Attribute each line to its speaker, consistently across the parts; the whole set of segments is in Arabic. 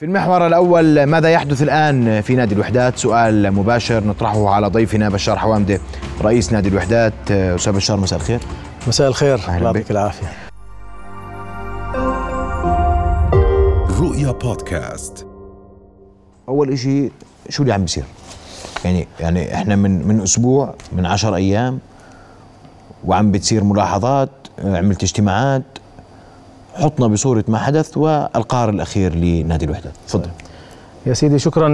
Speaker 1: في المحور الأول ماذا يحدث الآن في نادي الوحدات؟ سؤال مباشر نطرحه على ضيفنا بشار حوامدة رئيس نادي الوحدات. أستاذ بشار مساء الخير.
Speaker 2: مساء الخير. الله يعطيك العافية.
Speaker 1: رؤيا بودكاست. أول إشي شو اللي عم بيصير؟ يعني يعني إحنا من من أسبوع من عشر أيام وعم بتصير ملاحظات عملت اجتماعات حطنا بصورة ما حدث والقرار الأخير لنادي الوحدة. تفضل.
Speaker 2: يا سيدي شكرا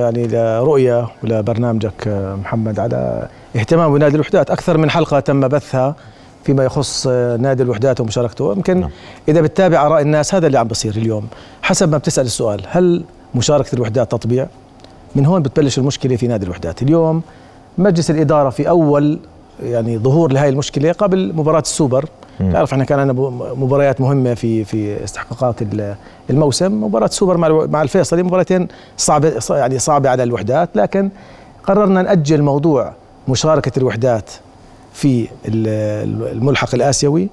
Speaker 2: يعني لرؤية ولبرنامجك محمد على اهتمام بنادي الوحدات. أكثر من حلقة تم بثها فيما يخص نادي الوحدات ومشاركته. يمكن نعم. إذا بتتابع آراء الناس هذا اللي عم بصير اليوم. حسب ما بتسأل السؤال هل مشاركة الوحدات تطبيع؟ من هون بتبلش المشكلة في نادي الوحدات. اليوم مجلس الإدارة في أول يعني ظهور لهي المشكلة قبل مباراة السوبر. تعرف إحنا كان عندنا مباريات مهمة في في استحقاقات الموسم مباراة سوبر مع مع الفيصلي مباراتين صعبه يعني صعبة على الوحدات لكن قررنا نأجل موضوع مشاركة الوحدات في الملحق الآسيوي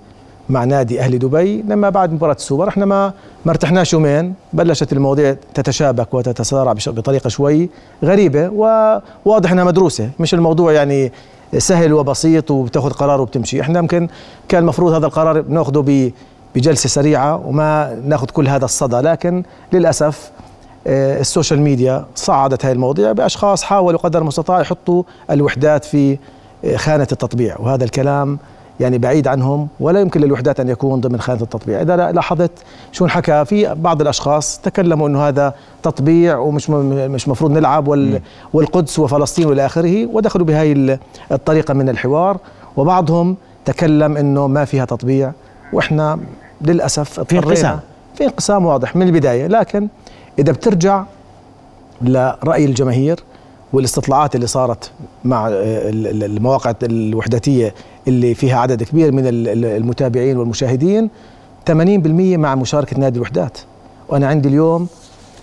Speaker 2: مع نادي أهلي دبي لما بعد مباراة السوبر إحنا ما ما ارتحناش يومين بلشت المواضيع تتشابك وتتسارع بطريقة شوي غريبة وواضح إنها مدروسة مش الموضوع يعني سهل وبسيط وبتاخذ قرار وبتمشي. إحنا يمكن كان المفروض هذا القرار بناخذه بجلسة سريعة وما ناخذ كل هذا الصدى. لكن للأسف آه، السوشيال ميديا صعدت هذه المواضيع بأشخاص حاولوا قدر المستطاع يحطوا الوحدات في آه، خانة التطبيع. وهذا الكلام يعني بعيد عنهم ولا يمكن للوحدات أن يكون ضمن خانة التطبيع، إذا لاحظت شو انحكى في بعض الأشخاص تكلموا إنه هذا تطبيع ومش مش مفروض نلعب وال والقدس وفلسطين والى آخره ودخلوا بهاي الطريقة من الحوار وبعضهم تكلم إنه ما فيها تطبيع وإحنا للأسف
Speaker 1: في انقسام.
Speaker 2: في انقسام واضح من البداية لكن إذا بترجع لرأي الجماهير والاستطلاعات اللي صارت مع المواقع الوحداتيه اللي فيها عدد كبير من المتابعين والمشاهدين 80% مع مشاركة نادي الوحدات. وأنا عندي اليوم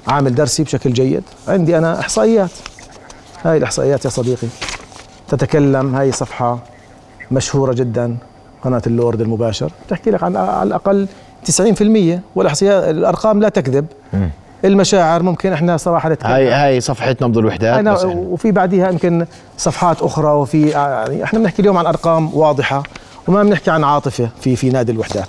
Speaker 2: عامل درسي بشكل جيد. عندي أنا إحصائيات. هاي الإحصائيات يا صديقي. تتكلم هاي صفحة مشهورة جدا قناة اللورد المباشر. تحكي لك عن على الأقل 90% والاحصائيات الأرقام لا تكذب. المشاعر ممكن إحنا صراحة
Speaker 1: نتكلم. هاي هاي صفحه نبض الوحدات
Speaker 2: بس وفي بعديها يمكن صفحات أخرى وفي يعني إحنا بنحكي اليوم عن أرقام واضحة وما بنحكي عن عاطفة في في نادي الوحدات.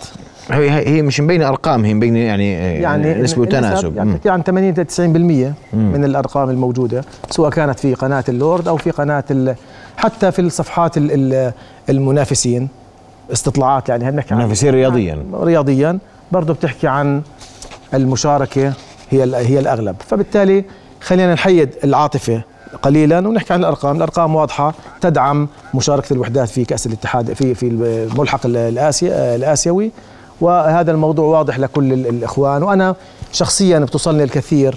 Speaker 1: هي هي مش مبينة أرقام هي مبينة يعني يعني نسبة وتناسب.
Speaker 2: يعني بتحكي عن 80 ل 90% من الأرقام الموجودة سواء كانت في قناة اللورد أو في قناة حتى في الصفحات المنافسين استطلاعات يعني
Speaker 1: بنحكي منافسين رياضيا.
Speaker 2: رياضيا. برضه بتحكي عن المشاركة هي هي الأغلب. فبالتالي خلينا نحيد العاطفة قليلا ونحكي عن الأرقام، الأرقام واضحة تدعم مشاركة الوحدات في كأس الاتحاد في في الملحق الآسيا الآسيوي. وهذا الموضوع واضح لكل الإخوان. وأنا شخصيا بتوصلني الكثير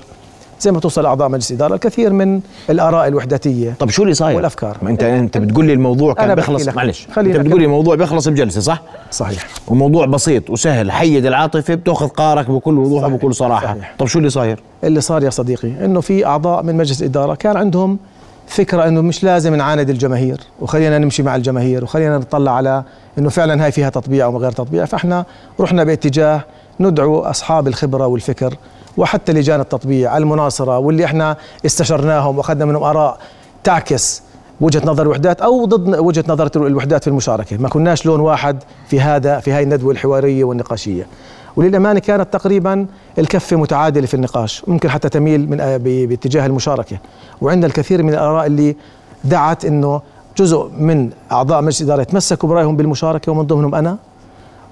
Speaker 2: زي ما توصل أعضاء مجلس الاداره الكثير من الآراء الوحدتية
Speaker 1: طب شو اللي صاير؟
Speaker 2: والأفكار.
Speaker 1: ما انت أنت بتقول لي الموضوع كان بيخلص معلش. أنت بتقول لي الموضوع بيخلص بجلسة صح؟
Speaker 2: صحيح.
Speaker 1: وموضوع بسيط وسهل. حيد العاطفة بتأخذ قرارك بكل وضوح وبكل صراحة. صحيح. طب شو اللي صاير؟
Speaker 2: اللي صار يا صديقي إنه في أعضاء من مجلس الاداره كان عندهم فكرة إنه مش لازم نعاند الجماهير وخلينا نمشي مع الجماهير وخلينا نطلع على إنه فعلا هاي فيها تطبيع وغير تطبيع. فإحنا رحنا باتجاه ندعو أصحاب الخبرة والفكر وحتى لجان التطبيع المناصرة واللي إحنا استشرناهم وأخذنا منهم آراء تعكس وجهة نظر الوحدات أو ضد وجهة نظر الوحدات في المشاركة، ما كناش لون واحد في هذا في هاي الندوة الحوارية والنقاشية. وللأمانة كانت تقريبا الكفة متعادلة في النقاش، ممكن حتى تميل من باتجاه المشاركة، وعندنا الكثير من الآراء اللي دعت إنه جزء من أعضاء مجلس الاداره يتمسكوا برأيهم بالمشاركة ومن ضمنهم أنا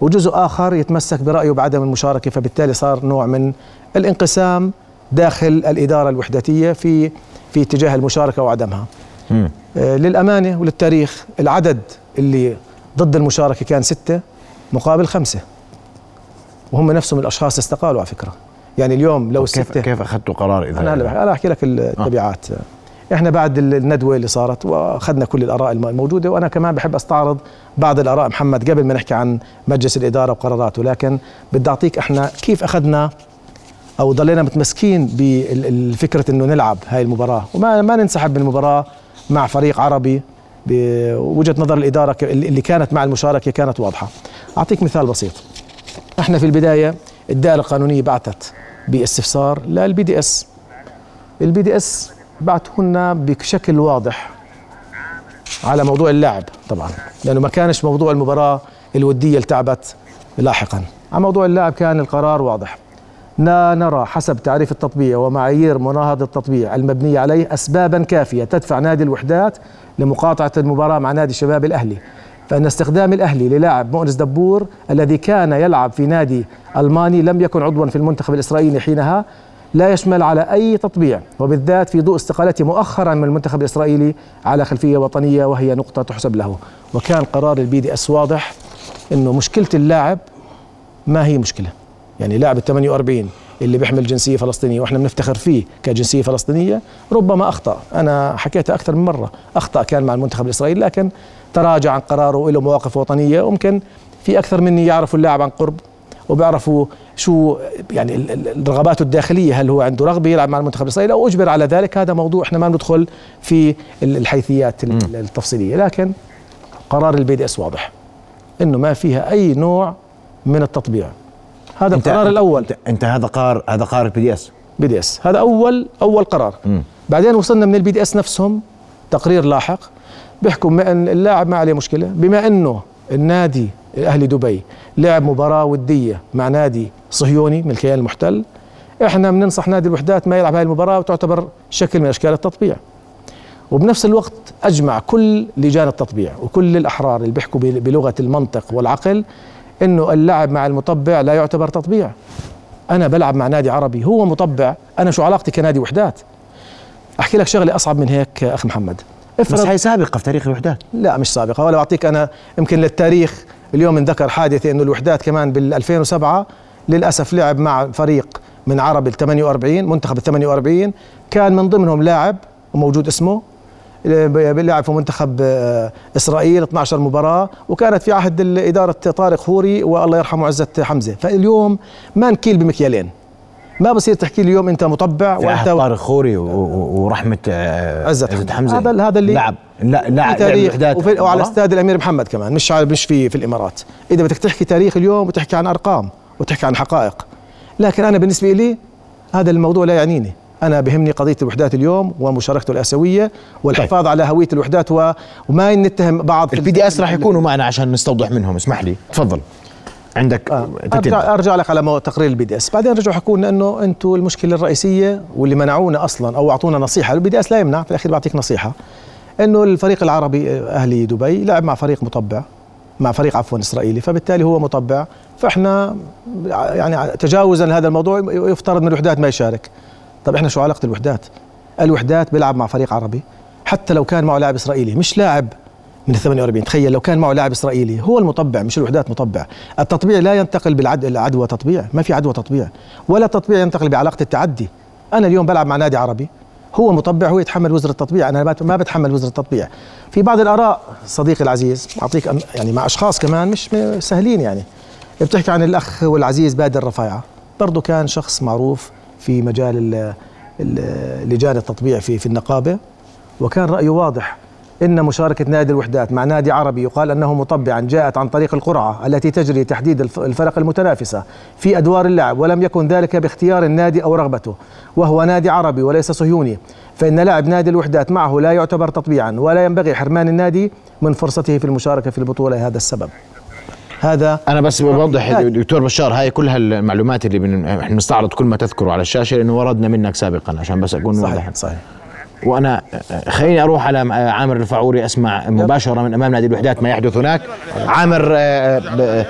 Speaker 2: وجزء آخر يتمسك برأيه بعدم المشاركة فبالتالي صار نوع من الانقسام داخل الإدارة الوحداتيه في في اتجاه المشاركة وعدمها. م. آه للأمانة وللتاريخ العدد اللي ضد المشاركة كان ستة مقابل خمسة. وهم نفسهم الأشخاص استقالوا على فكرة. يعني اليوم لو
Speaker 1: كيف
Speaker 2: الستة
Speaker 1: كيف أخذتوا قرار
Speaker 2: إذا أنا أنا أحكي لك التبعات آه. إحنا بعد الندوة اللي صارت وأخذنا كل الأراء الموجودة وأنا كمان بحب أستعرض بعض الأراء محمد قبل ما نحكي عن مجلس الإدارة وقراراته لكن بدي أعطيك إحنا كيف أخذنا أو ضلينا متمسكين بفكره إنه نلعب هاي المباراة. وما ما ننسحب من المباراة مع فريق عربي بوجهه نظر الإدارة اللي كانت مع المشاركة كانت واضحة. أعطيك مثال بسيط. إحنا في البداية الدائرة القانونية بعثت بإستفسار لل BDS. ال BDS لنا بشكل واضح على موضوع اللاعب طبعا لأنه ما كانش موضوع المباراة الودية اللي تبعت لاحقا. على موضوع اللاعب كان القرار واضح. لا نرى حسب تعريف التطبيع ومعايير مناهضة التطبيع المبنية عليه أسبابا كافية تدفع نادي الوحدات لمقاطعة المباراة مع نادي الشباب الأهلي. فإن استخدام الأهلي للاعب مؤنس دبور الذي كان يلعب في نادي ألماني لم يكن عضوا في المنتخب الإسرائيلي حينها لا يشمل على أي تطبيع وبالذات في ضوء استقالته مؤخرا من المنتخب الإسرائيلي على خلفية وطنية وهي نقطة تحسب له. وكان قرار البي دي أس واضح أنه مشكلة اللاعب ما هي مشكلة. يعني لاعب ال 48 اللي بيحمل جنسية فلسطينية وإحنا بنفتخر فيه كجنسية فلسطينية ربما أخطأ. أنا حكيتها أكثر من مرة أخطأ كان مع المنتخب الإسرائيلي لكن تراجع عن قراره وله مواقف وطنية. وممكن في أكثر مني يعرفوا اللاعب عن قرب وبيعرفوا شو يعني رغباته الداخلية هل هو عنده رغبة يلعب مع المنتخب الإسرائيلي؟ أو أجبر على ذلك. هذا موضوع إحنا ما ندخل في الحيثيات التفصيلية. لكن قرار ال BDS واضح إنه ما فيها أي نوع من التطبيع. هذا القرار الأول.
Speaker 1: انت, أنت هذا قرار هذا قرار البي دي إس؟
Speaker 2: بي دي إس. هذا اول أول قرار. م. بعدين وصلنا من ال BDS نفسهم تقرير لاحق بيحكوا إن اللاعب ما عليه مشكلة بما إنه النادي الاهلي دبي. لعب مباراة ودية مع نادي صهيوني من الكيان المحتل. إحنا بننصح نادي الوحدات ما يلعب هذه المباراة وتعتبر شكل من أشكال التطبيع. وبنفس الوقت أجمع كل لجان التطبيع وكل الأحرار اللي بيحكوا بلغة المنطق والعقل إنه اللعب مع المطبع لا يعتبر تطبيع. أنا بلعب مع نادي عربي هو مطبع أنا شو علاقتي كنادي وحدات؟ أحكي لك شغلة أصعب من هيك أخ محمد.
Speaker 1: بس هي سابقة في تاريخ الوحدات.
Speaker 2: لا مش سابقة ولا بعطيك أنا يمكن للتاريخ اليوم انذكر حادثة إنه الوحدات كمان بال 2007 للأسف لعب مع فريق من عرب ال 48 منتخب ال 48 كان من ضمنهم لاعب وموجود اسمه بيلعب في منتخب آه، إسرائيل 12 مباراة وكانت في عهد اداره طارق خوري والله يرحمه عزة حمزة. فاليوم ما نكيل بمكيالين. ما بصير تحكي لي اليوم انت مطبع
Speaker 1: وانت طارق خوري ورحمة آه،
Speaker 2: عزت حمزة. هذا هذا اللي
Speaker 1: لعب. لا لاعب
Speaker 2: تاريخ وعلى استاد الأمير محمد كمان. مش مش في في الإمارات. إذا بدك تحكي تاريخ اليوم وتحكي عن أرقام وتحكي عن حقائق. لكن أنا بالنسبة لي هذا الموضوع لا يعنيني. أنا بهمني قضية الوحدات اليوم ومشاركته الآسيوية والحفاظ طيب. على هوية الوحدات وما نتهم بعض
Speaker 1: ال BDS راح يكونوا معنا عشان نستوضح منهم. اسمح لي. تفضل. عندك
Speaker 2: آه. ارجع أرجع لك على تقرير ال B DS بعدين رجعوا حكوا لنا إنه أنتم المشكلة الرئيسية واللي منعونا أصلا أو أعطونا نصيحة. ال BDS لا يمنع في الأخير بعطيك نصيحة. إنه الفريق العربي أهلي دبي لعب مع فريق مطبع مع فريق عفوا إسرائيلي فبالتالي هو مطبع. فإحنا يعني تجاوزا لهذا الموضوع يفترض من الوحدات ما يشارك. طب إحنا شو علاقة الوحدات؟ الوحدات بيلعب مع فريق عربي. حتى لو كان معه لاعب إسرائيلي مش لاعب من ال 48 تخيل لو كان معه لاعب إسرائيلي هو المطبع مش الوحدات مطبع. التطبيع لا ينتقل بالعدوى تطبيع. ما في عدوى تطبيع. ولا التطبيع ينتقل بعلاقة التعدي. أنا اليوم بلعب مع نادي عربي. هو مطبع هو يتحمل وزر التطبيع. أنا ما بتحمل وزر التطبيع. في بعض الآراء صديقي العزيز أعطيك يعني مع أشخاص كمان مش سهلين يعني. بتحكي عن الأخ والعزيز بادر رفايعه برضه كان شخص معروف في مجال لجان التطبيع في في النقابة. وكان رأيه واضح. إن مشاركة نادي الوحدات مع نادي عربي يقال أنه مطبعا جاءت عن طريق القرعة التي تجري تحديد الفرق المتنافسة في أدوار اللعب ولم يكن ذلك باختيار النادي أو رغبته. وهو نادي عربي وليس صهيوني فإن لعب نادي الوحدات معه لا يعتبر تطبيعا ولا ينبغي حرمان النادي من فرصته في المشاركة في البطولة لهذا السبب. هذا
Speaker 1: أنا بس بوضح دكتور بشار هاي كل هالمعلومات اللي بن... إحنا بنستعرض كل ما تذكره على الشاشة لأنه وردنا منك سابقا عشان بس أكون
Speaker 2: صحيح واضح. صحيح.
Speaker 1: وأنا خليني أروح على عامر الفعوري أسمع مباشرة من أمام نادي الوحدات ما يحدث هناك. عامر آه،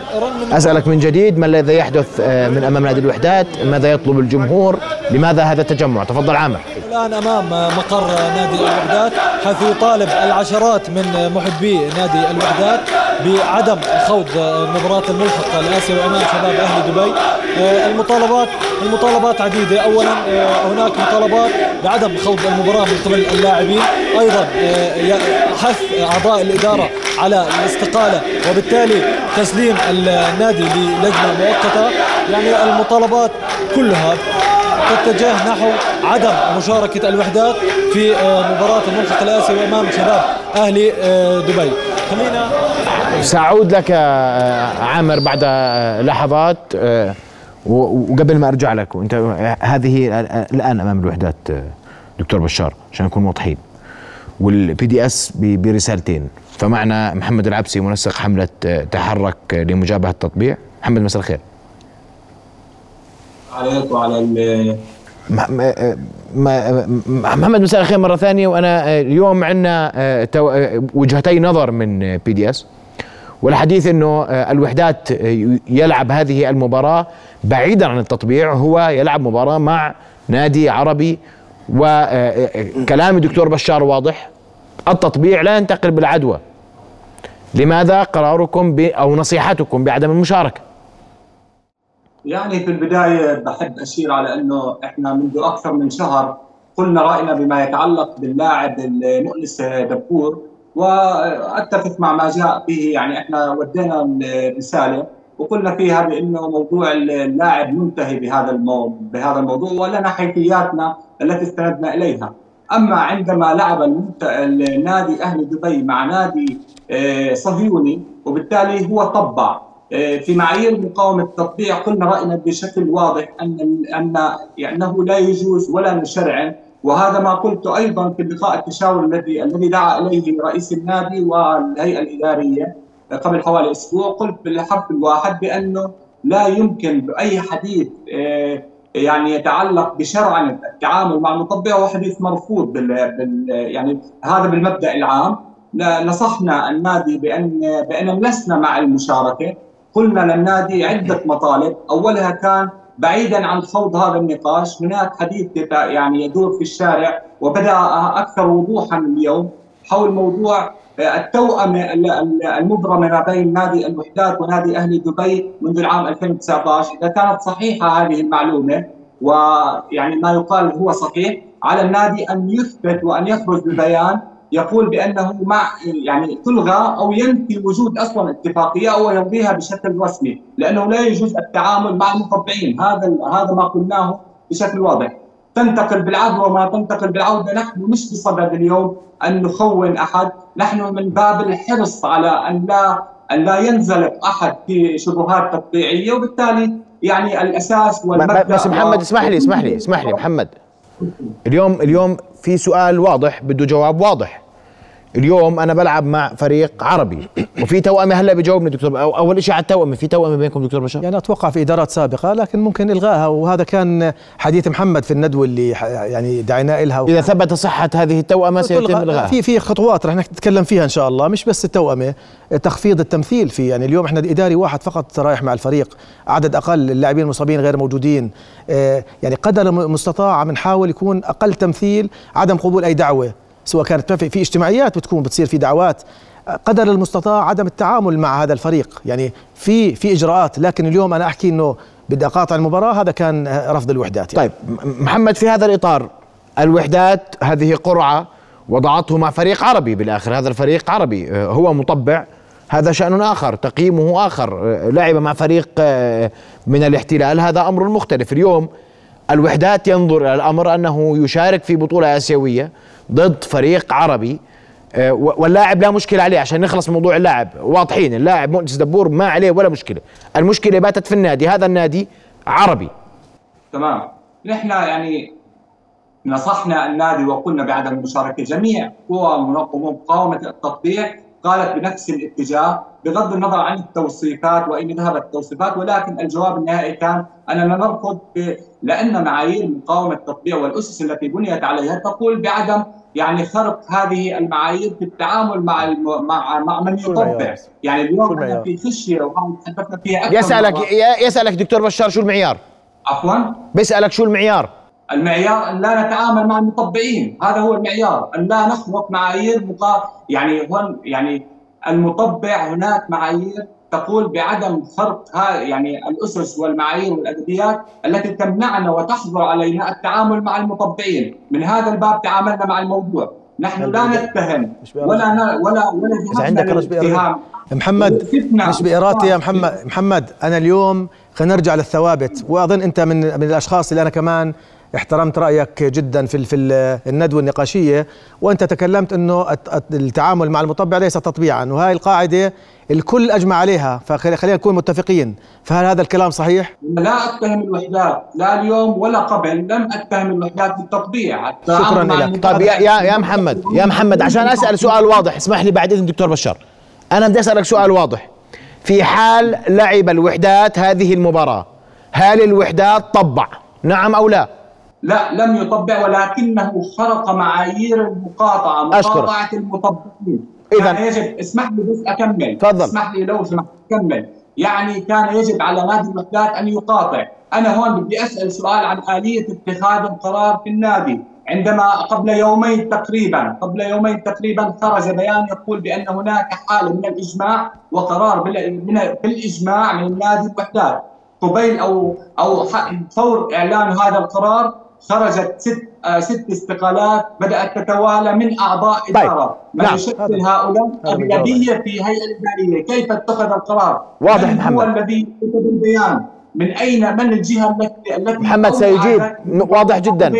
Speaker 1: أسألك من جديد ما الذي يحدث آه، من أمام نادي الوحدات؟ ماذا يطلب الجمهور؟ لماذا هذا التجمع؟ تفضل عامر.
Speaker 3: الآن أمام مقر نادي الوحدات حيث يطالب العشرات من محبي نادي الوحدات بعدم خوض مباراة الملحقة الآسيوي أمام شباب أهل دبي. آه، المطالبات المطالبات عديدة. أولا آه، هناك مطالبات بعدم خوض المباراة من قبل اللاعبين. أيضا آه، حث أعضاء الإدارة على الاستقالة وبالتالي تسليم النادي للجنة مؤقتة يعني المطالبات كلها تتجه نحو عدم مشاركة الوحدات في مباراة الملحق الآسيوي أمام شباب أهلي دبي.
Speaker 1: خلينا سأعود لك آه، عامر بعد آه، لحظات آه، وقبل ما أرجع لك وأنت هذه الآن أمام الوحدات دكتور بشار عشان نكون واضحين. وال BDS برسالتين. فمعنا محمد العبسي منسق حملة تحرك لمجابهة التطبيع. محمد مساء الخير.
Speaker 4: عليك وعلى
Speaker 1: محمد مساء الخير مرة ثانية. وأنا اليوم عندنا وجهتي نظر من BDS والحديث إنه الوحدات يلعب هذه المباراة بعيدا عن التطبيع. هو يلعب مباراة مع نادي عربي وكلام الدكتور بشار واضح. التطبيع لا ينتقل بالعدوى. لماذا قراركم أو نصيحتكم بعدم المشاركة؟
Speaker 4: يعني في البداية بحب أشير على أنه إحنا منذ أكثر من شهر قلنا رأينا بما يتعلق باللاعب المؤنس دبور واتفق مع ما جاء به يعني إحنا ودينا الرساله وقلنا فيها بأنه موضوع اللاعب منتهي بهذا بهذا الموضوع ولنا حيثياتنا التي استندنا إليها. أما عندما لعب النادي أهل دبي مع نادي آه، صهيوني وبالتالي هو طبع. آه، في معايير مقاومة التطبيع قلنا رأينا بشكل واضح أن أن أنه لا يجوز ولا نشرع. وهذا ما قلت أيضا في اللقاء التشاور الذي الذي دعا إليه رئيس النادي والهيئة الإدارية. قبل حوالي أسبوع قلت بالحرف الواحد بأنه لا يمكن بأي حديث آه، يعني يتعلق بشرعنه التعامل مع المطبع هو حديث مرفوض بال, بال يعني هذا بالمبدأ العام. نصحنا النادي بان بأن لسنا مع المشاركة. قلنا للنادي عدة مطالب. أولها كان بعيدا عن خوض هذا النقاش هناك حديث يعني يدور في الشارع وبدأ أكثر وضوحا اليوم حول موضوع التوأمة المبرمة ما بين نادي الوحدات ونادي أهلي دبي منذ العام 2019 إذا كانت صحيحة هذه المعلومة ويعني ما يقال هو صحيح على النادي أن يثبت وأن يخرج ببيان يقول بأنه مع يعني تلغى أو ينفي وجود أصلا اتفاقية أو يمضيها بشكل رسمي لأنه لا يجوز التعامل مع المطبعين. هذا هذا ما قلناه بشكل واضح. تنتقل بالعدوى وما تنتقل بالعودة. نحن مش بصدد اليوم أن نخون أحد. نحن من باب الحرص على أن لا أن لا ينزلق أحد في شبهات تطبيعية. وبالتالي يعني الأساس والمبدأ
Speaker 1: بس محمد اسمح لي اسمح لي اسمح لي محمد. اليوم اليوم في سؤال واضح بده جواب واضح. اليوم أنا بلعب مع فريق عربي. وفي توأمة هلا بجاوبني دكتور. أو أول شيء على التوأمة في توأمة بينكم دكتور بشار؟
Speaker 2: يعني أتوقع في إدارات سابقة لكن ممكن الغائها وهذا كان حديث محمد في الندوة اللي يعني دعينا لها
Speaker 1: إذا ثبت صحة هذه التوأمة سيتم الغائها
Speaker 2: في في خطوات رح نتكلم فيها إن شاء الله. مش بس التوأمة تخفيض التمثيل في يعني اليوم إحنا إداري واحد فقط رايح مع الفريق. عدد أقل اللاعبين المصابين غير موجودين. آه، يعني قدر المستطاع بنحاول يكون أقل تمثيل عدم قبول أي دعوة. سواء كانت في اجتماعيات بتكون بتصير في دعوات. قدر المستطاع عدم التعامل مع هذا الفريق. يعني في في إجراءات لكن اليوم أنا أحكي إنه بدي أقاطع المباراة هذا كان رفض الوحدات
Speaker 1: يعني. طيب محمد في هذا الإطار الوحدات هذه قرعة وضعته مع فريق عربي بالآخر. هذا الفريق عربي هو مطبع هذا شأن آخر تقييمه آخر. لعب مع فريق من الاحتلال هذا أمر مختلف. اليوم الوحدات ينظر إلى الأمر أنه يشارك في بطولة آسيوية. ضد فريق عربي آه، واللاعب لا مشكلة عليه عشان نخلص موضوع اللاعب. واضحين اللاعب مؤنس دبور ما عليه ولا مشكلة. المشكلة باتت في النادي هذا النادي عربي.
Speaker 4: تمام. نحن يعني نصحنا النادي وقلنا بعدم المشاركة جميع قوى مقاومة التطبيع قالت بنفس الاتجاه بغض النظر عن التوصيفات وإن ذهبت التوصيفات ولكن الجواب النهائي كان أننا نرفض لأن معايير مقاومة التطبيع والأسس التي بنيت عليها تقول بعدم يعني خرق هذه المعايير في التعامل مع مع مع من يطبع. يعني اليوم إحنا في خشية وتحدثنا فيها
Speaker 1: أكثر يسألك يسألك دكتور بشار شو المعيار؟
Speaker 4: عفوا؟
Speaker 1: بيسألك شو المعيار؟
Speaker 4: المعيار أن لا نتعامل مع المطبعين. هذا هو المعيار. أن لا نخلق معايير مقا... يعني هون يعني المطبع هناك معايير تقول بعدم خرق يعني الأسس والمعايير والأدبيات التي تمنعنا وتحظر علينا التعامل مع المطبعين، من هذا الباب تعاملنا مع الموضوع، نحن لا نتهم. ولا ولا ولا
Speaker 2: عندك الاتهام محمد مش بإرادتي يا محمد. محمد أنا اليوم خلينا نرجع للثوابت. وأظن أنت من من الأشخاص اللي أنا كمان احترمت رأيك جدا في في الندوة النقاشية وأنت تكلمت إنه التعامل مع المطبع ليس تطبيعا وهي القاعدة الكل أجمع عليها فخلينا نكون متفقين. فهل هذا الكلام صحيح؟
Speaker 4: لا أتهم الوحدات لا اليوم ولا قبل لم أتهم الوحدات بالتطبيع.
Speaker 2: شكرا لك.
Speaker 1: طيب يا يا محمد يا محمد عشان أسأل سؤال واضح اسمح لي بعد إذن دكتور بشار. أنا بدي أسألك سؤال واضح. في حال لعب الوحدات هذه المباراة هل الوحدات طبع نعم أو لا؟
Speaker 4: لا لم يطبع ولكنه خرق معايير المقاطعه مقاطعة المطبقين. اذا يجب اسمح لي بس أكمل.
Speaker 1: تفضل.
Speaker 4: اسمح لي لو سمحت أكمل. يعني كان يجب على نادي الوحدات أن يقاطع. أنا هون بدي أسأل سؤال عن آلية اتخاذ القرار في النادي. عندما قبل يومين تقريبا قبل يومين تقريبا خرج بيان يقول بأن هناك حالة من الإجماع وقرار بالإجماع من نادي الوحدات قبيل أو أو فور إعلان هذا القرار خرجت ست آه ست استقالات بدأت تتوالى من أعضاء طيب. إدارة. ما نعم. يشكل هؤلاء اغلبيه في هيئة الاداريه كيف اتخذ القرار؟
Speaker 1: واضح من محمد.
Speaker 4: هو الذي كتب البيان؟ من اين من الجهة التي التي
Speaker 1: محمد سيجيب. واضح جدا.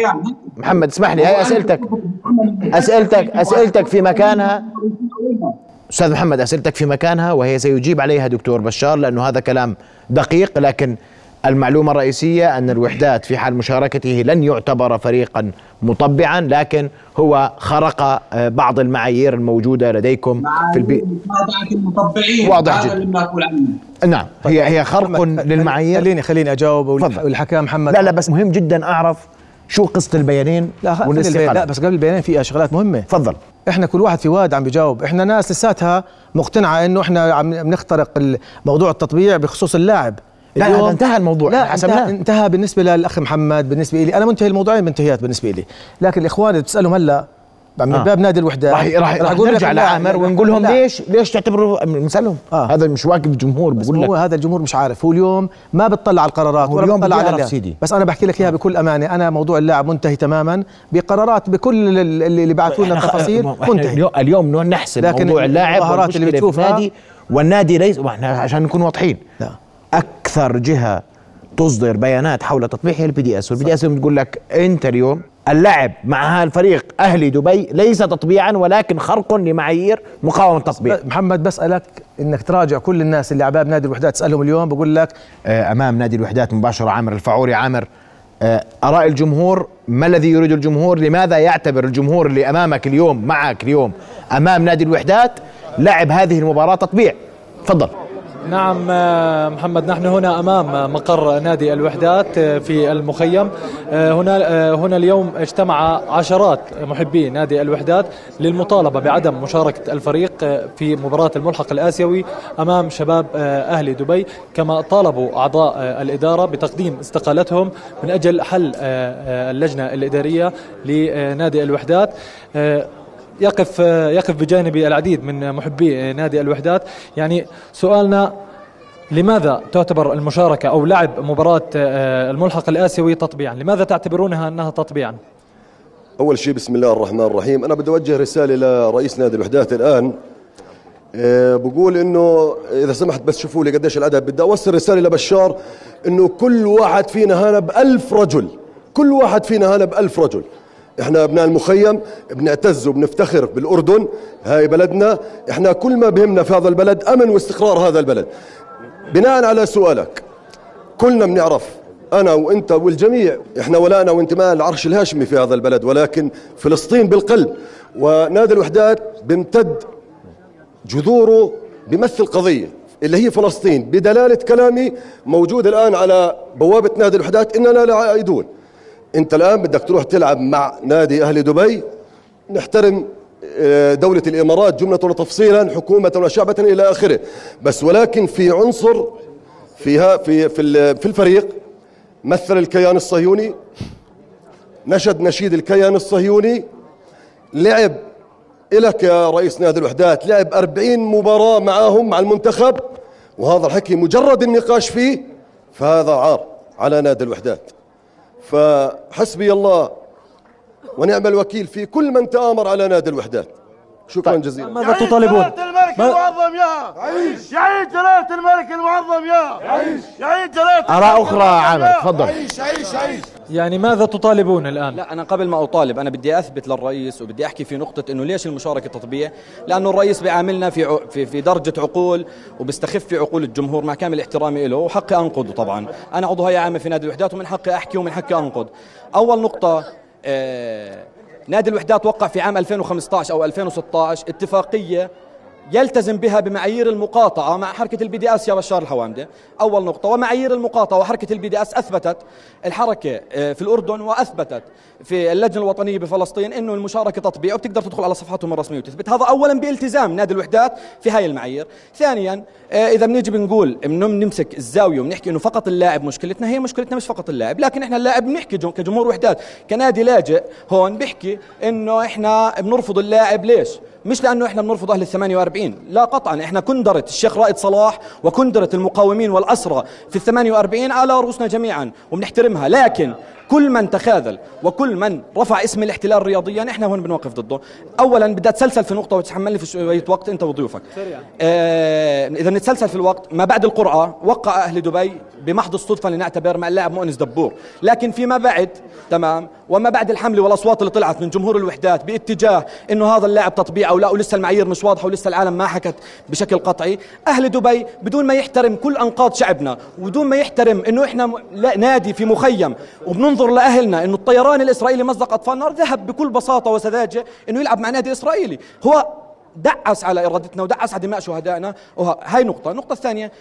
Speaker 1: محمد اسمح لي هي أسئلتك. اسئلتك أسئلتك في مكانها. أستاذ محمد أسئلتك في مكانها وهي سيجيب عليها دكتور بشار لأنه هذا كلام دقيق لكن المعلومة الرئيسية أن الوحدات في حال مشاركته لن يعتبر فريقا مطبعا لكن هو خرق آه، بعض المعايير الموجودة لديكم
Speaker 4: في البيئة المطبعين
Speaker 1: واضح جدا. نعم هي هي خرق للمعايير.
Speaker 2: خليني خليني أجاوب والحكام محمد.
Speaker 1: لا لا بس مهم جدا أعرف شو قصة البيانين
Speaker 2: لا لا بس قبل البيانين في شغلات مهمة.
Speaker 1: تفضل.
Speaker 2: إحنا كل واحد في واد عم بيجاوب. إحنا ناس لساتها مقتنعة إنه إحنا عم بنخترق موضوع التطبيع بخصوص اللاعب.
Speaker 1: لا هذا انتهى الموضوع.
Speaker 2: لا انتهى, انتهى بالنسبة للأخ محمد بالنسبة لي أنا منتهي الموضوعين منتهيات بالنسبة لي لكن الإخوان اللي بتسألهم هلأ من آه. باب نادي الوحدات
Speaker 1: راح راح, راح نرجع لعامر ونقول لهم ليش ليش تعتبروا نسالهم آه. هذا مش واجب الجمهور
Speaker 2: بقول لك. هو هذا الجمهور مش عارف. هو اليوم ما بتطلع على القرارات
Speaker 1: ولا بتطلع على سيدي.
Speaker 2: بس أنا بحكي لك إياها بكل أمانة. أنا موضوع اللاعب منتهي تماما. بقرارات بكل اللي بعثوا لنا التفاصيل منتهي.
Speaker 1: اليوم نحسب موضوع اللاعب اللي بتشوفها النادي. والنادي ليس عشان نكون واضحين. لا. أكثر جهة تصدر بيانات حول تطبيق هي ال BDS وال BDS بتقول لك انت اليوم اللعب مع هالفريق أهلي دبي ليس تطبيعا ولكن خرق لمعايير مقاومة التطبيع
Speaker 2: محمد بسألك إنك تراجع كل الناس اللي ع باب نادي الوحدات تسألهم اليوم بقول لك
Speaker 1: آه أمام نادي الوحدات مباشرة عامر الفعوري. عامر آه آراء الجمهور ما الذي يريد الجمهور؟ لماذا يعتبر الجمهور اللي أمامك اليوم معك اليوم أمام نادي الوحدات لعب هذه المباراة تطبيع؟ تفضل.
Speaker 3: نعم آه، محمد نحن هنا أمام مقر نادي الوحدات آه، في المخيم. آه، هنا هنا اليوم اجتمع عشرات محبي نادي الوحدات للمطالبة بعدم مشاركة الفريق في مباراة الملحق الآسيوي أمام شباب أهلي دبي. كما طالبوا أعضاء الإدارة بتقديم استقالتهم من أجل حل اللجنة الإدارية لنادي الوحدات. يقف يقف بجانبي العديد من محبي نادي الوحدات. يعني سؤالنا لماذا تعتبر المشاركة أو لعب مباراة آه، الملحق الآسيوي تطبيعا؟ لماذا تعتبرونها أنها تطبيعا؟
Speaker 5: أول شيء بسم الله الرحمن الرحيم. أنا بدي أوجه رسالة لرئيس نادي الوحدات الآن. أه بقول إنه إذا سمحت بس شوفوا لي قديش العدد بدي أوصل رسالة لبشار إنه كل واحد فينا هنا بألف رجل. كل واحد فينا هنا بألف رجل. إحنا أبناء المخيم بنعتز وبنفتخر بالأردن هاي بلدنا. إحنا كل ما بهمنا في هذا البلد أمن واستقرار هذا البلد. بناء على سؤالك كلنا بنعرف أنا وأنت والجميع إحنا ولانا وانتماء العرش الهاشمي في هذا البلد ولكن فلسطين بالقلب. ونادي الوحدات بيمتد جذوره بيمثل قضيه اللي هي فلسطين. بدلالة كلامي موجود الآن على بوابة نادي الوحدات إننا لا عائدون. انت الآن بدك تروح تلعب مع نادي أهل دبي. نحترم آه، دولة الإمارات جملة وتفصيلا حكومة وشعبة إلى آخره. بس ولكن في عنصر فيها في في في الفريق مثل الكيان الصهيوني نشد نشيد الكيان الصهيوني لعب إلك يا رئيس نادي الوحدات لعب أربعين مباراة معاهم مع المنتخب وهذا الحكي مجرد النقاش فيه فهذا عار على نادي الوحدات. فحسبي الله ونعم الوكيل في كل من تآمر على نادي الوحدات. شكرا طيب. جزيلا.
Speaker 3: ماذا تطالبون؟
Speaker 6: الملك المعظم يا. عيش يعيش جلالة الملك المعظم يا. عيش يعيش جلالة
Speaker 1: آراء أخرى عامر تفضل.
Speaker 6: عيش عيش عيش
Speaker 3: يعني ماذا تطالبون الآن؟
Speaker 7: لا أنا قبل ما أطالب أنا بدي أثبت للرئيس وبدي أحكي في نقطة إنه ليش المشاركة تطبيع؟ لأنه الرئيس بيعاملنا في في في درجة عقول وبيستخف في عقول الجمهور مع كامل احترامي له وحقي أنقده طبعا. أنا عضو هيئة عامة في نادي الوحدات ومن حقي أحكي ومن حقي أنقد. أول نقطة آه نادي الوحدات وقع في عام 2015 أو 2016 اتفاقية يلتزم بها بمعايير المقاطعة مع حركة ال BDS يا بشار الحوامدة أول نقطة ومعايير المقاطعة وحركة ال BDS أثبتت الحركة آه، في الأردن وأثبتت في اللجنة الوطنية بفلسطين أنه المشاركة تطبيع وبتقدر تدخل على صفحاتهم الرسمية وتثبت. هذا أولا بالتزام نادي الوحدات في هاي المعايير. ثانيا آه، إذا بنيجي بنقول بنمسك الزاوية وبنحكي أنه فقط اللاعب مشكلتنا هي مشكلتنا مش فقط اللاعب لكن إحنا اللاعب بنحكي كجمهور وحدات. كنادي لاجئ هون بيحكي أنه إحنا بنرفض اللاعب. ليش؟ مش لأنه إحنا بنرفض أهل ال 48 لا قطعا إحنا كندره الشيخ رائد صلاح وكندره المقاومين والأسرى في ال 48 على رؤوسنا جميعا وبنحترمها. لكن كل من تخاذل وكل من رفع اسم الاحتلال رياضيا إحنا هون بنوقف ضده. اولا بدي أتسلسل في نقطة وتحملني في شوية وقت أنت وضيوفك. آه إذا نتسلسل في الوقت ما بعد القرعه وقع أهل دبي بمحض الصدفة لنعتبر مع اللاعب مؤنس دبور. لكن فيما بعد تمام وما بعد الحمله والأصوات اللي طلعت من جمهور الوحدات باتجاه إنه هذا اللاعب تطبيع أو لا ولسه المعايير مش واضحه ولسه العالم ما حكت بشكل قطعي أهل دبي بدون ما يحترم كل أنقاض شعبنا وبدون ما يحترم إنه إحنا نادي في مخيم وبننظر لأهلنا إنه الطيران الإسرائيلي مزق أطفال نار ذهب بكل بساطة وسذاجة إنه يلعب مع نادي إسرائيلي. هو دعس على إرادتنا ودعس على دماء شهدائنا. وهي نقطة. النقطة الثانية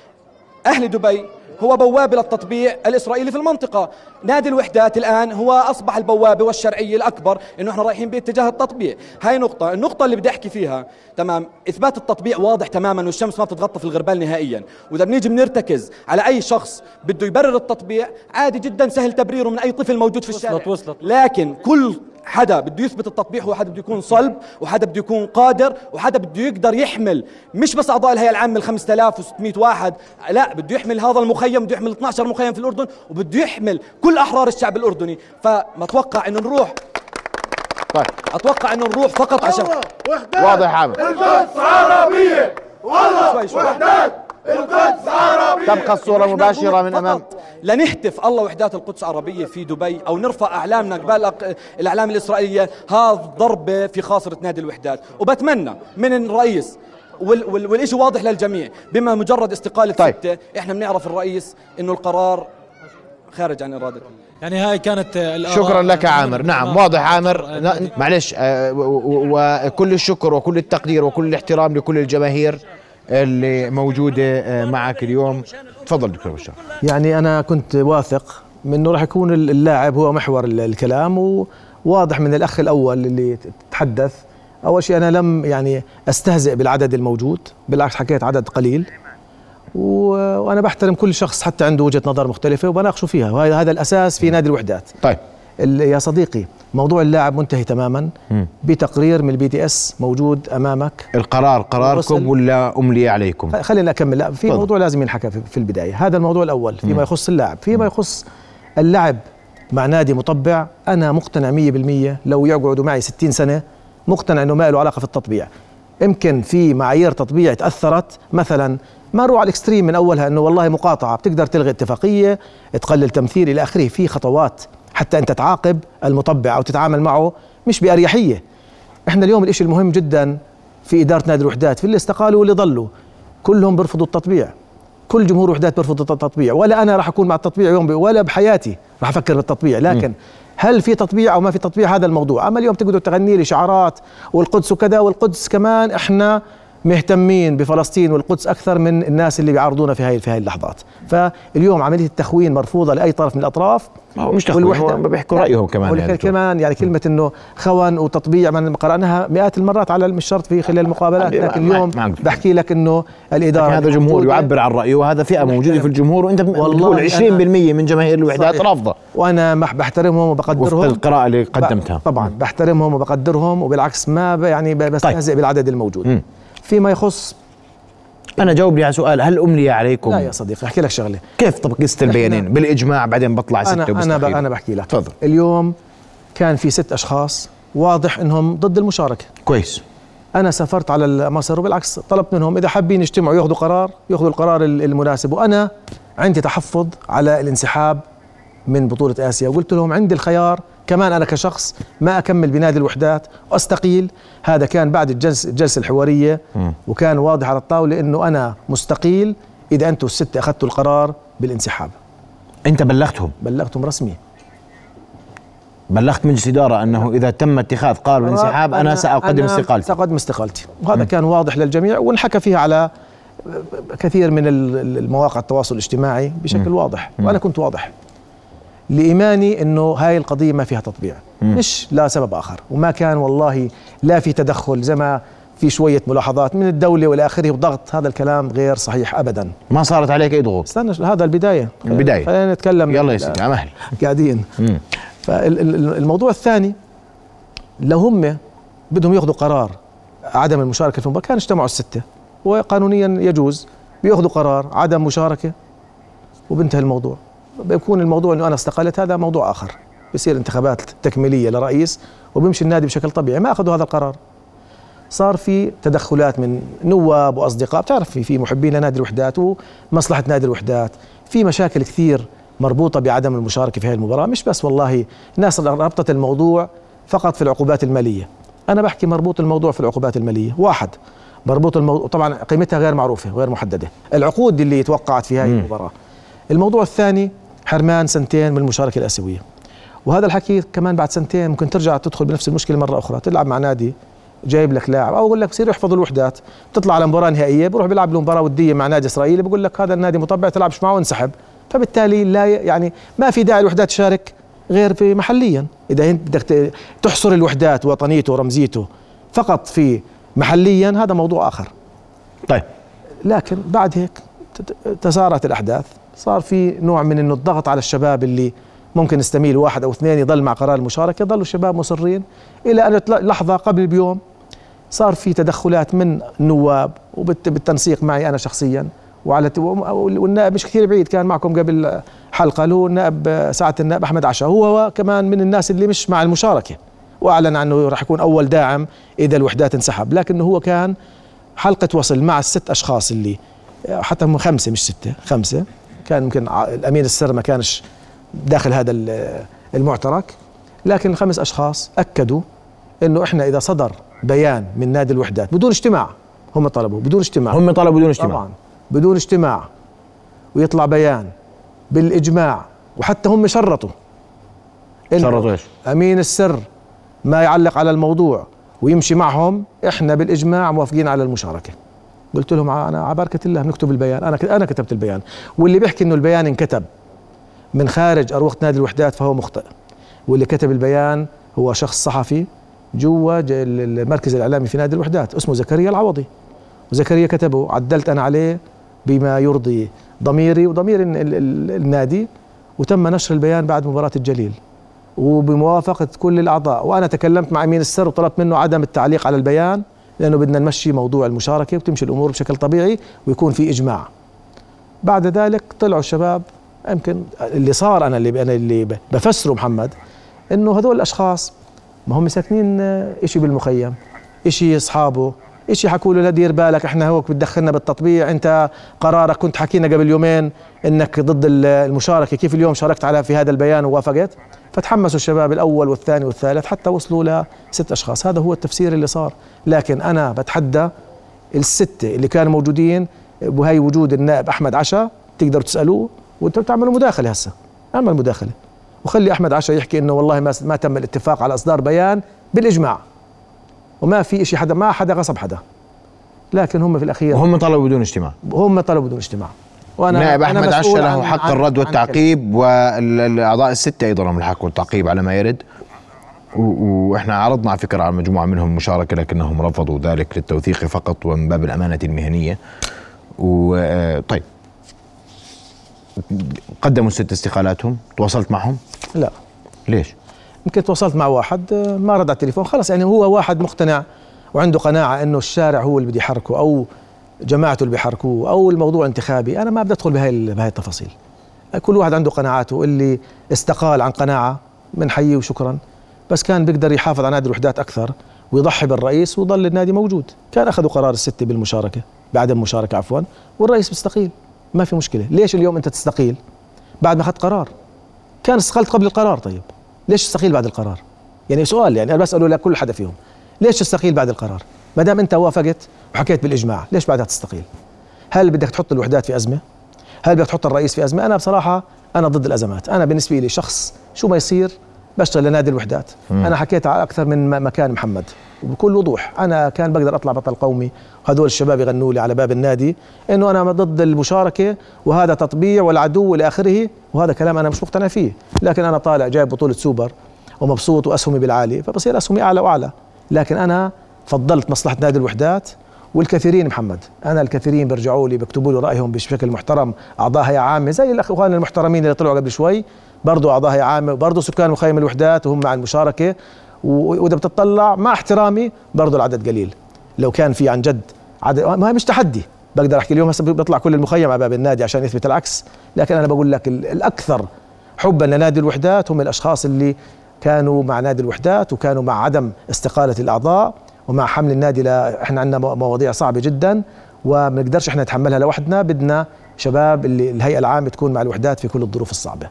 Speaker 7: أهل دبي هو بوابة للتطبيع الإسرائيلي في المنطقة. نادي الوحدات الآن هو أصبح البوابة والشرعية الأكبر إنه إحنا رايحين باتجاه التطبيع. هاي نقطة. النقطة اللي بدي أحكي فيها تمام إثبات التطبيع واضح تماما والشمس ما بتتغطى في الغربال نهائيا. وإذا بنيجي بنرتكز على أي شخص بده يبرر التطبيع عادي جدا سهل تبريره من أي طفل موجود في الشارع. وصلت وصلت. لكن كل حدا بده يثبت التطبيع هو حدا بده يكون صلب وحدا بده يكون قادر وحدا بده يقدر يحمل. مش بس أعضاء الهيئة العامة ال 5600 واحد لا بده يحمل هذا المخيم بده يحمل 12 مخيم في الأردن وبده يحمل كل أحرار الشعب الأردني. فما أتوقع إنه نروح. طيب. أتوقع إنه نروح فقط عشان
Speaker 1: واضح عامر
Speaker 6: القدس عربية. والله وحدات. القدس عربية
Speaker 1: تبقى الصورة مباشرة من أمام.
Speaker 7: لنهتف الله وحدات القدس عربية في دبي أو نرفع أعلامنا قبال الأعلام الإسرائيلية. هذا ضربة في خاصرة نادي الوحدات. وبتمنى من الرئيس والشيء واضح للجميع. بما مجرد استقالة طيب. ستة إحنا بنعرف الرئيس إنه القرار خارج عن إرادته.
Speaker 3: يعني هاي كانت
Speaker 1: شكرا لك عامر. نعم واضح عامر. معلش آه، وكل الشكر وكل التقدير وكل الاحترام لكل الجماهير. اللي موجودة آه، معك اليوم. تفضل دكتور بشار.
Speaker 2: يعني أنا كنت واثق من أنه راح يكون اللاعب هو محور الكلام وواضح من الأخ الأول اللي تحدث. أول شيء أنا لم يعني أستهزئ بالعدد الموجود بالعكس حكيت عدد قليل. وأنا بحترم كل شخص حتى عنده وجهة نظر مختلفة وبناقشه فيها. وهذا هذا الأساس في نادي الوحدات.
Speaker 1: طيب.
Speaker 2: يا صديقي موضوع اللاعب منتهي تماما. بتقرير من ال BDS موجود أمامك.
Speaker 1: القرار قراركم ولا أملي عليكم؟
Speaker 2: خلينا أكمل. لا تفضل. موضوع لازم ينحكى في البداية. هذا الموضوع الأول فيما. يخص اللاعب. فيما يخص اللعب مع نادي مطبع أنا مقتنع 100% لو يقعدوا معي 60 سنة مقتنع إنه ما له علاقة في التطبيع. يمكن في معايير تطبيع تأثرت. مثلا ما نروح على الإكستريم من أولها إنه والله مقاطعة بتقدر تلغي اتفاقية تقلل تمثيل إلى آخره. في خطوات حتى انت تعاقب المطبع أو تتعامل معه مش بأريحية. إحنا اليوم الإشي المهم جدا في إدارة نادي الوحدات في اللي استقالوا واللي ضلوا. كلهم بيرفضوا التطبيع. كل جمهور وحدات بيرفض التطبيع. ولا أنا راح أكون مع التطبيع يوم ولا بحياتي راح أفكر بالتطبيع. لكن م. هل في تطبيع أو ما في تطبيع؟ هذا الموضوع. أما اليوم تقعدوا تغني لي شعارات والقدس وكذا والقدس كمان إحنا مهتمين بفلسطين والقدس أكثر من الناس اللي بيعارضونا في هاي في هاي اللحظات. فاليوم عملية التخوين مرفوضة لأي طرف من الأطراف.
Speaker 1: مش تخوين هو بيحكوا رأيهم كمان
Speaker 2: يعني. كمان يعني كلمة إنه خون وتطبيع من قرأناها مئات المرات على مش شرط في خلال المقابلات لكن اليوم بحكي لك إنه الإدارة
Speaker 1: هذا جمهور يعبر عن رأيه وهذا فئة موجودة في الجمهور وأنت بتقول 20% من جماهير الوحدات رافضة.
Speaker 2: وأنا بحترمهم وبقدرهم. وفق
Speaker 1: القراءة اللي قدمتها.
Speaker 2: طبعا بحترمهم وبقدرهم وبالعكس ما يعني بستهزئ طيب. بالعدد الموجود. م. فيما يخص
Speaker 1: أنا جاوبني على سؤال هل أملي عليكم؟
Speaker 2: لا يا صديقي أحكي لك شغلة.
Speaker 1: كيف طب قست البيانين؟ بالإجماع بعدين بطلع
Speaker 2: ستة أنا أنا أنا بحكي لك. تفضل. اليوم كان في ست أشخاص واضح إنهم ضد المشاركة.
Speaker 1: كويس.
Speaker 2: أنا سافرت على مصر وبالعكس طلبت منهم إذا حابين يجتمعوا يأخذوا قرار يأخذوا القرار المناسب. وأنا عندي تحفظ على الانسحاب من بطولة آسيا. وقلت لهم عندي الخيار كمان أنا كشخص ما أكمل بنادي الوحدات. واستقيل هذا كان بعد الجلسه الجلسة الحوارية. وكان واضح على الطاولة إنه أنا مستقيل إذا أنتم الستة أخذتوا القرار بالانسحاب.
Speaker 1: أنت بلغتهم؟
Speaker 2: بلغتهم رسمي.
Speaker 1: بلغت مجلس إدارة أنه إذا تم اتخاذ قرار بالانسحاب أنا سأقدم
Speaker 2: أنا
Speaker 1: استقالتي.
Speaker 2: سأقدم استقالتي. وهذا كان واضح للجميع وانحكى فيها على كثير من ال- المواقع التواصل الاجتماعي بشكل واضح. وأنا كنت واضح. لإيماني إنه هاي القضية ما فيها تطبيع. مش لا سبب آخر. وما كان والله لا في تدخل زي ما في شوية ملاحظات من الدولة والى آخره وضغط هذا الكلام غير صحيح ابدا.
Speaker 1: ما صارت عليك أي ضغوط؟
Speaker 2: استنى هذا البداية.
Speaker 1: البداية.
Speaker 2: خلينا نتكلم.
Speaker 1: يلا يا سيدي على مهل.
Speaker 2: قاعدين. فالموضوع الثاني لو هم بدهم يأخذوا قرار عدم المشاركة في المباراة كان اجتمعوا الستة. وقانونيا يجوز بيأخذوا قرار عدم مشاركة وبنتهي الموضوع. بيكون الموضوع إنه أنا استقلت هذا موضوع آخر. بصير انتخابات تكميلية لرئيس وبيمشي النادي بشكل طبيعي. ما أخذوا هذا القرار. صار في تدخلات من نواب وأصدقاء. بتعرف في في محبين لنادي الوحدات ومصلحة نادي الوحدات. في مشاكل كثير مربوطة بعدم المشاركة في هذه المباراة. مش بس والله الناس ربطت الموضوع فقط في العقوبات المالية. أنا بحكي مربوط الموضوع في العقوبات المالية. واحد مربوط الموضوع طبعا قيمتها غير معروفة غير محددة. العقود اللي توقعت في هذه المباراة. الموضوع الثاني حرمان سنتين من المشاركة الآسيوية. وهذا الحكي كمان بعد سنتين ممكن ترجع تدخل بنفس المشكلة مرة أخرى. تلعب مع نادي جايب لك لاعب أو أقول لك بصير يحفظوا الوحدات. تطلع على مباراة نهائية بروح بيلعب له مباراة ودية مع نادي إسرائيلي بقول لك هذا النادي مطبع تلعبش معه؟ وانسحب فبالتالي لا يعني ما في داعي الوحدات تشارك غير في محليا. إذا أنت بدك تحصر الوحدات وطنيته ورمزيته فقط في محليا هذا موضوع آخر.
Speaker 1: طيب.
Speaker 2: لكن بعد هيك تسارعت الأحداث. صار في نوع من إنه الضغط على الشباب اللي ممكن يستميل واحد أو اثنين يضل مع قرار المشاركة يضلوا الشباب مصرين. إلى أن لحظة قبل بيوم صار في تدخلات من النواب وبالتنسيق معي أنا شخصيا. وعلى والنائب مش كثير بعيد كان معكم قبل حلقة له النائب سعاده النائب أحمد عشا. هو كمان من الناس اللي مش مع المشاركة. وأعلن عنه راح يكون أول داعم إذا الوحدات انسحب. لكنه هو كان حلقة وصل مع الست أشخاص اللي حتى هم خمسة مش ستة خمسة. كان يمكن ع- الامين السر ما كانش داخل هذا ال- المعترك لكن الخمس أشخاص أكدوا إنه إحنا إذا صدر بيان من نادي الوحدات بدون اجتماع هم طلبوا بدون اجتماع.
Speaker 1: هم طلبوا بدون اجتماع.
Speaker 2: طبعا بدون اجتماع. ويطلع بيان بالإجماع وحتى هم شرطوا.
Speaker 1: شرطوا إيش؟
Speaker 2: أمين السر ما يعلق على الموضوع ويمشي معهم إحنا بالإجماع موافقين على المشاركة. قلت لهم أنا على بركه الله بنكتب البيان. أنا أنا كتبت البيان. واللي بيحكي إنه البيان انكتب من خارج أروقة نادي الوحدات فهو مخطئ. واللي كتب البيان هو شخص صحفي جوا المركز الإعلامي في نادي الوحدات اسمه زكريا العوضي. وزكريا كتبه عدلت أنا عليه بما يرضي ضميري وضمير ال- ال- ال- النادي وتم نشر البيان بعد مباراة الجليل. وبموافقة كل الأعضاء وأنا تكلمت مع أمين السر وطلبت منه عدم التعليق على البيان لأنه بدنا نمشي موضوع المشاركة وتمشي الأمور بشكل طبيعي ويكون في إجماع. بعد ذلك طلعوا الشباب يمكن اللي صار أنا اللي أنا اللي بفسره محمد إنه هذول الأشخاص ما هم ساكنين إشي بالمخيم إشي أصحابه اشي حكوا له لا دير بالك إحنا هوك بتدخلنا بالتطبيع. أنت قرارك كنت حكينا قبل يومين إنك ضد ال- المشاركة. كيف اليوم شاركت على في هذا البيان ووافقت؟ فتحمسوا الشباب الأول والثاني والثالث حتى وصلوا لست أشخاص. هذا هو التفسير اللي صار. لكن أنا بتحدى الستة اللي كانوا موجودين وهي وجود النائب أحمد عشا تقدروا تسألوه وأنتم تعملوا مداخلة هسه. أعمل مداخلة. وخلي أحمد عشا يحكي إنه والله ما ما تم الاتفاق على إصدار بيان بالإجماع. وما في شيء حدا ما حدا غصب حدا. لكن هم في الأخير
Speaker 1: وهم طلبوا بدون اجتماع.
Speaker 2: هم طلبوا بدون اجتماع. وأنا
Speaker 1: نائب
Speaker 2: أنا
Speaker 1: أحمد عشا له حق الرد والتعقيب والأعضاء الستة أيضا لهم الحق والتعقيب على ما يرد. وإحنا عرضنا على فكرة على مجموعة منهم المشاركه لكنهم رفضوا ذلك للتوثيق فقط ومن باب الأمانة المهنية. وطيب قدموا ست استقالاتهم؟ تواصلت معهم؟
Speaker 2: لا.
Speaker 1: ليش؟
Speaker 2: يمكن تواصلت مع واحد آه، ما رد على التليفون خلص يعني هو واحد مقتنع وعنده قناعة إنه الشارع هو اللي بده يحركه أو جماعته اللي بيحركوه أو الموضوع انتخابي. أنا ما بدي أدخل بهاي بهاي التفاصيل. كل واحد عنده قناعاته اللي استقال عن قناعة بنحييه وشكرا بس كان بيقدر يحافظ على نادي الوحدات أكثر ويضحي بالرئيس ويضل النادي موجود. كان أخذوا قرار الستة بالمشاركة بعدم المشاركة عفوا والرئيس بيستقيل ما في مشكلة. ليش اليوم أنت تستقيل؟ بعد ما أخذت قرار. كان استقلت قبل القرار طيب. ليش تستقيل بعد القرار؟ يعني سؤال يعني أنا بسأله لكل حدا فيهم ليش تستقيل بعد القرار؟ ما دام أنت وافقت وحكيت بالإجماع ليش بعدها تستقيل؟ هل بدك تحط الوحدات في أزمة؟ هل بدك تحط الرئيس في أزمة؟ أنا بصراحة أنا ضد الأزمات. أنا بالنسبة لي شخص شو ما يصير بشتغل لنادي الوحدات. مم. أنا حكيت على أكثر من مكان محمد وبكل وضوح. أنا كان بقدر أطلع بطل قومي وهذول الشباب يغنوا لي على باب النادي إنه أنا ضد المشاركة وهذا تطبيع والعدو والى اخره وهذا كلام أنا مش مقتنع فيه. لكن أنا طالع جايب بطولة سوبر ومبسوط وأسهمي بالعالي فبصير أسهمي أعلى وأعلى. لكن أنا فضلت مصلحة نادي الوحدات والكثيرين محمد. أنا الكثيرين بيرجعوا لي بيكتبوا لي رأيهم بشكل محترم أعضاء هيئة عامة زي الأخوان المحترمين اللي طلعوا قبل شوي. برضه أعضاء هيئة عامة وبرضه سكان مخيم الوحدات وهم مع المشاركة. وإذا بتطلع مع احترامي برضه العدد قليل. لو كان في عن جد عدد ما مش تحدي. بقدر أحكي اليوم هسه بيطلع كل المخيم على باب النادي عشان يثبت العكس. لكن أنا بقول لك الأكثر حبا لنادي الوحدات هم الأشخاص اللي كانوا مع نادي الوحدات وكانوا مع عدم استقالة الأعضاء ومع حمل النادي لا إحنا عندنا مواضيع صعبة جدا وما نقدرش إحنا نتحملها لوحدنا. بدنا شباب اللي الهيئة العامة تكون مع الوحدات في كل الظروف الصعبة.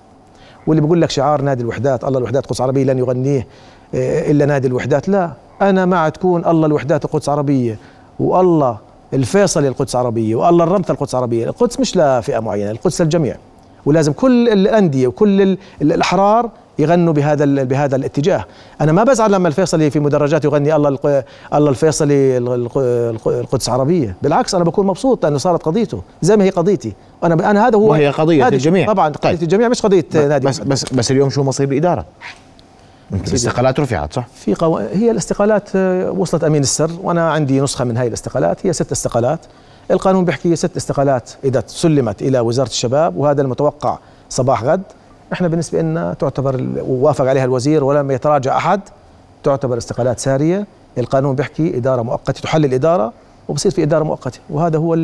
Speaker 2: واللي بقول لك شعار نادي الوحدات الله الوحدات قدس عربية لن يغنيه إلا نادي الوحدات لا. أنا مع تكون الله الوحدات القدس عربية والله الفيصل القدس عربية والله الرمثة القدس عربية. القدس مش لفئه معينة القدس للجميع. ولازم كل الأندية وكل الأحرار يغنوا بهذا بهذا الاتجاه. أنا ما بزعل لما الفيصلي في مدرجات يغني الله الله الفيصلي القدس عربية. بالعكس أنا بكون مبسوط لأنه صارت قضيته. زي ما هي قضيتي. أنا أنا هذا هو
Speaker 1: وهي قضية الجميع.
Speaker 2: طبعا قضية طيب. الجميع مش قضية نادي.
Speaker 1: بس بس بس اليوم شو مصير الاداره الاستقالات رفعت صح؟
Speaker 2: في قو... هي الاستقالات آه، وصلت أمين السر وأنا عندي نسخة من هاي الاستقالات هي ست استقالات. القانون بيحكي ست استقالات إذا سلمت إلى وزارة الشباب وهذا المتوقع صباح غد. إحنا بالنسبة لنا تعتبر ووافق عليها الوزير ولم يتراجع أحد. تعتبر استقالات سارية. القانون بيحكي إدارة مؤقتة تحل الاداره وبصير في إدارة مؤقتة. وهذا هو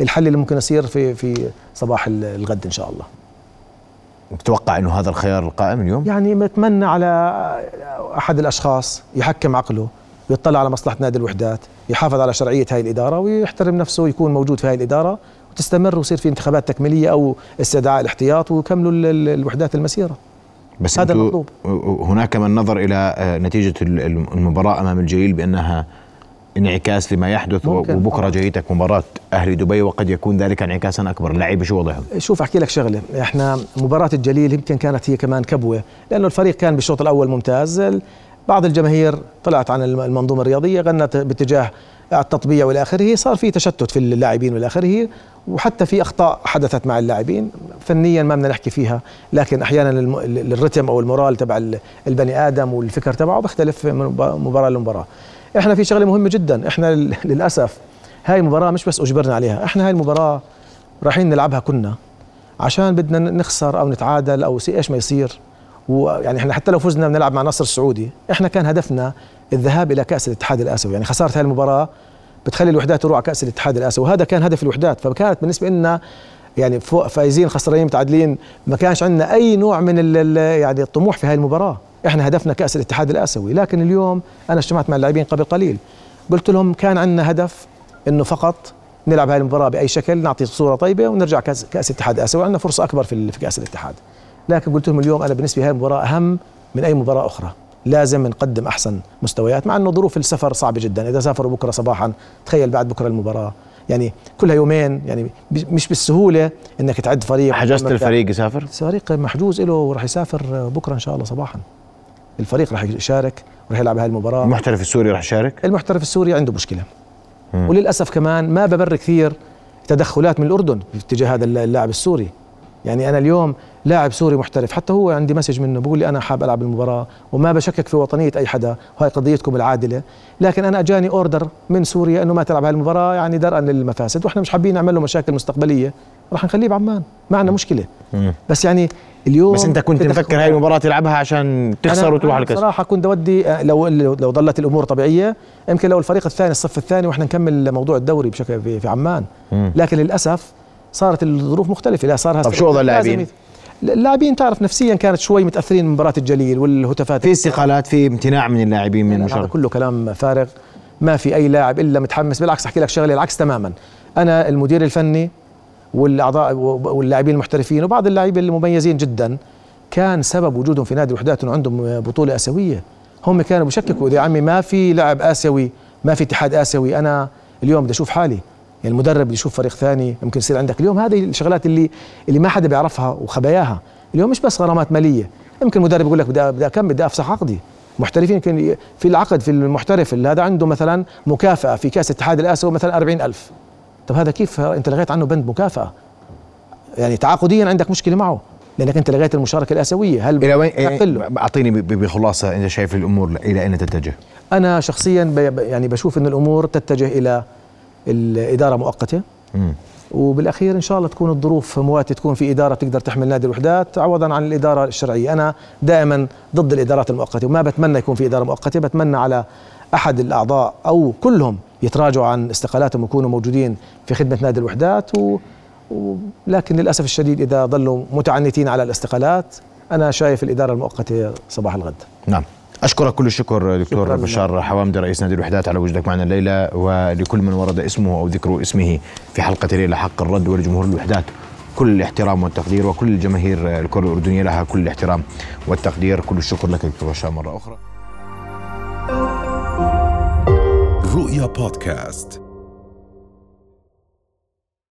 Speaker 2: الحل اللي ممكن يصير في في صباح الغد إن شاء الله.
Speaker 1: تتوقع إنه هذا الخيار القائم اليوم؟
Speaker 2: يعني بتمنى على أحد الأشخاص يحكم عقله ويطلع على مصلحة نادي الوحدات، يحافظ على شرعية هاي الإدارة ويحترم نفسه ويكون موجود في هاي الإدارة وتستمر ويصير في انتخابات تكميلية أو استدعاء الاحتياط ويكملوا الوحدات المسيرة.
Speaker 1: بس هذا المطلوب هناك من نظر إلى نتيجة المباراة أمام الجليل بأنها انعكاس لما يحدث ممكن. وبكرة جايتك مباراة أهلي دبي وقد يكون ذلك انعكاسا أكبر. اللعيبه شو وضعهم؟
Speaker 2: شوف أحكي لك شغلة. إحنا مباراة الجليل يمكن كانت هي كمان كبوة لأنه الفريق كان بالشوط الأول ممتاز. بعض الجماهير طلعت عن المنظومة الرياضية غنت باتجاه التطبيع والى اخره صار في تشتت في اللاعبين والى اخره وحتى في أخطاء حدثت مع اللاعبين. فنيا ما بدنا نحكي فيها لكن أحيانا الرتم أو المورال تبع البني آدم والفكر تبعه بيختلف من مباراة لمباراة. إحنا في شغلة مهمة جدا إحنا للأسف هاي المباراة مش بس أجبرنا عليها إحنا هاي المباراة رايحين نلعبها كنا عشان بدنا نخسر أو نتعادل أو إيش ما يصير. ويعني إحنا حتى لو فزنا بنلعب مع نصر السعودي إحنا كان هدفنا الذهاب إلى كأس الاتحاد الآسيوي. يعني خسارة هاي المباراة بتخلي الوحدات تروح على كأس الاتحاد الآسيوي وهذا كان هدف الوحدات. فكانت بالنسبة لنا يعني فايزين خسرانين متعادلين ما كانش عندنا أي نوع من يعني الطموح في هاي المباراة. إحنا هدفنا كأس الاتحاد الآسيوي. لكن اليوم أنا اجتمعت مع اللاعبين قبل قليل. قلت لهم كان عندنا هدف إنه فقط نلعب هاي المباراة بأي شكل نعطي صورة طيبة ونرجع كأس كأس الاتحاد الآسيوي. عندنا فرصة أكبر في كأس الاتحاد. لكن قلت لهم اليوم أنا بالنسبة لي هاي المباراة أهم من أي مباراة أخرى. لازم نقدم أحسن مستويات مع إنه ظروف السفر صعبة جدا. إذا سافروا بكرة صباحا تخيل بعد بكرة المباراة. يعني كلها يومين يعني مش بالسهولة إنك تعد فريق.
Speaker 1: حجزت الفريق يسافر؟
Speaker 2: الفريق محجوز له وراح يسافر بكرة إن شاء الله صباحا. الفريق راح يشارك وراح يلعب هاي المباراة.
Speaker 1: المحترف السوري راح يشارك؟
Speaker 2: المحترف السوري عنده مشكلة. مم. وللأسف كمان ما ببر كثير تدخلات من الأردن في اتجاه هذا اللاعب السوري. يعني أنا اليوم لاعب سوري محترف. حتى هو عندي message منه بقول لي أنا حاب ألعب المباراة وما بشكك في وطنية أي حدا وهي قضيتكم العادلة. لكن أنا أجاني order من سوريا إنه ما تلعب هاي المباراه يعني درءا للمفاسد. وإحنا مش حابين نعمل له مشاكل مستقبلية. راح نخليه بعمان. ما عندنا مشكلة. بس يعني اليوم
Speaker 1: بس أنت كنت مفكر هاي المباراة تلعبها عشان تخسر وتروح على الكاس؟
Speaker 2: صراحة كنت أودي آه، لو لو ظلت الأمور طبيعية يمكن لو الفريق الثاني الصف الثاني وإحنا نكمل موضوع الدوري بشكل في, عمان. لكن للأسف صارت الظروف مختلفة. لا صار
Speaker 1: طب شو وضع اللاعبين؟
Speaker 2: اللاعبين تعرف نفسيا كانت شوي متأثرين من مباراة الجليل والهتافات.
Speaker 1: في استقالات في امتناع من اللاعبين من
Speaker 2: المشاركه هذا كله كلام فارغ. ما في أي لاعب إلا متحمس. بالعكس أحكي لك شغلة العكس تماما. أنا المدير الفني والأعضاء واللاعبين المحترفين وبعض اللاعبين المميزين جدا كان سبب وجودهم في نادي الوحدات انه عندهم بطولة آسيوية. هم كانوا بشككوا يا عمي ما في لاعب آسيوي ما في اتحاد آسيوي. أنا اليوم بدي أشوف حالي. يعني المدرب يشوف فريق ثاني يمكن يصير عندك. اليوم هذه الشغلات اللي اللي ما حدا بيعرفها وخباياها. اليوم مش بس غرامات مالية. يمكن المدرب يقول لك بدي بدي أكمل بدي افسخ عقدي. محترفين يمكن في العقد في المحترف اللي هذا عنده مثلا مكافأة في كأس الاتحاد الآسيوي مثلا 40000 طب هذا كيف أنت لغيت عنه بند مكافأة؟ يعني تعاقديا عندك مشكلة معه لأنك أنت لغيت المشاركة الآسيوية. هل
Speaker 1: إلى وين؟ إيه، أعطيني بخلاصة انت شايف الأمور إلى أين تتجه؟
Speaker 2: أنا شخصيا يعني بشوف إن الأمور تتجه إلى الإدارة مؤقتة.
Speaker 1: مم.
Speaker 2: وبالأخير إن شاء الله تكون الظروف مواتية تكون في إدارة تقدر تحمل نادي الوحدات عوضا عن الإدارة الشرعية. أنا دائما ضد الإدارات المؤقتة وما بتمنى يكون في إدارة مؤقتة بتمنى على أحد الأعضاء أو كلهم يتراجعوا عن استقالاتهم ويكونوا موجودين في خدمة نادي الوحدات. و... و... لكن للأسف الشديد إذا ظلوا متعنتين على الاستقالات أنا شايف الإدارة المؤقتة صباح الغد.
Speaker 1: نعم. أشكرك كل الشكر دكتور
Speaker 2: شكراً
Speaker 1: بشار حوامدي رئيس نادي الوحدات على وجودك معنا الليلة ولكل من ورد اسمه أو ذكر اسمه في حلقة ليلة حق الرد ولجمهور الوحدات كل الاحترام والتقدير وكل الجماهير الكره الأردنية لها كل الاحترام والتقدير. كل الشكر لك دكتور بشار مرة أخرى.
Speaker 8: رؤيا بودكاست.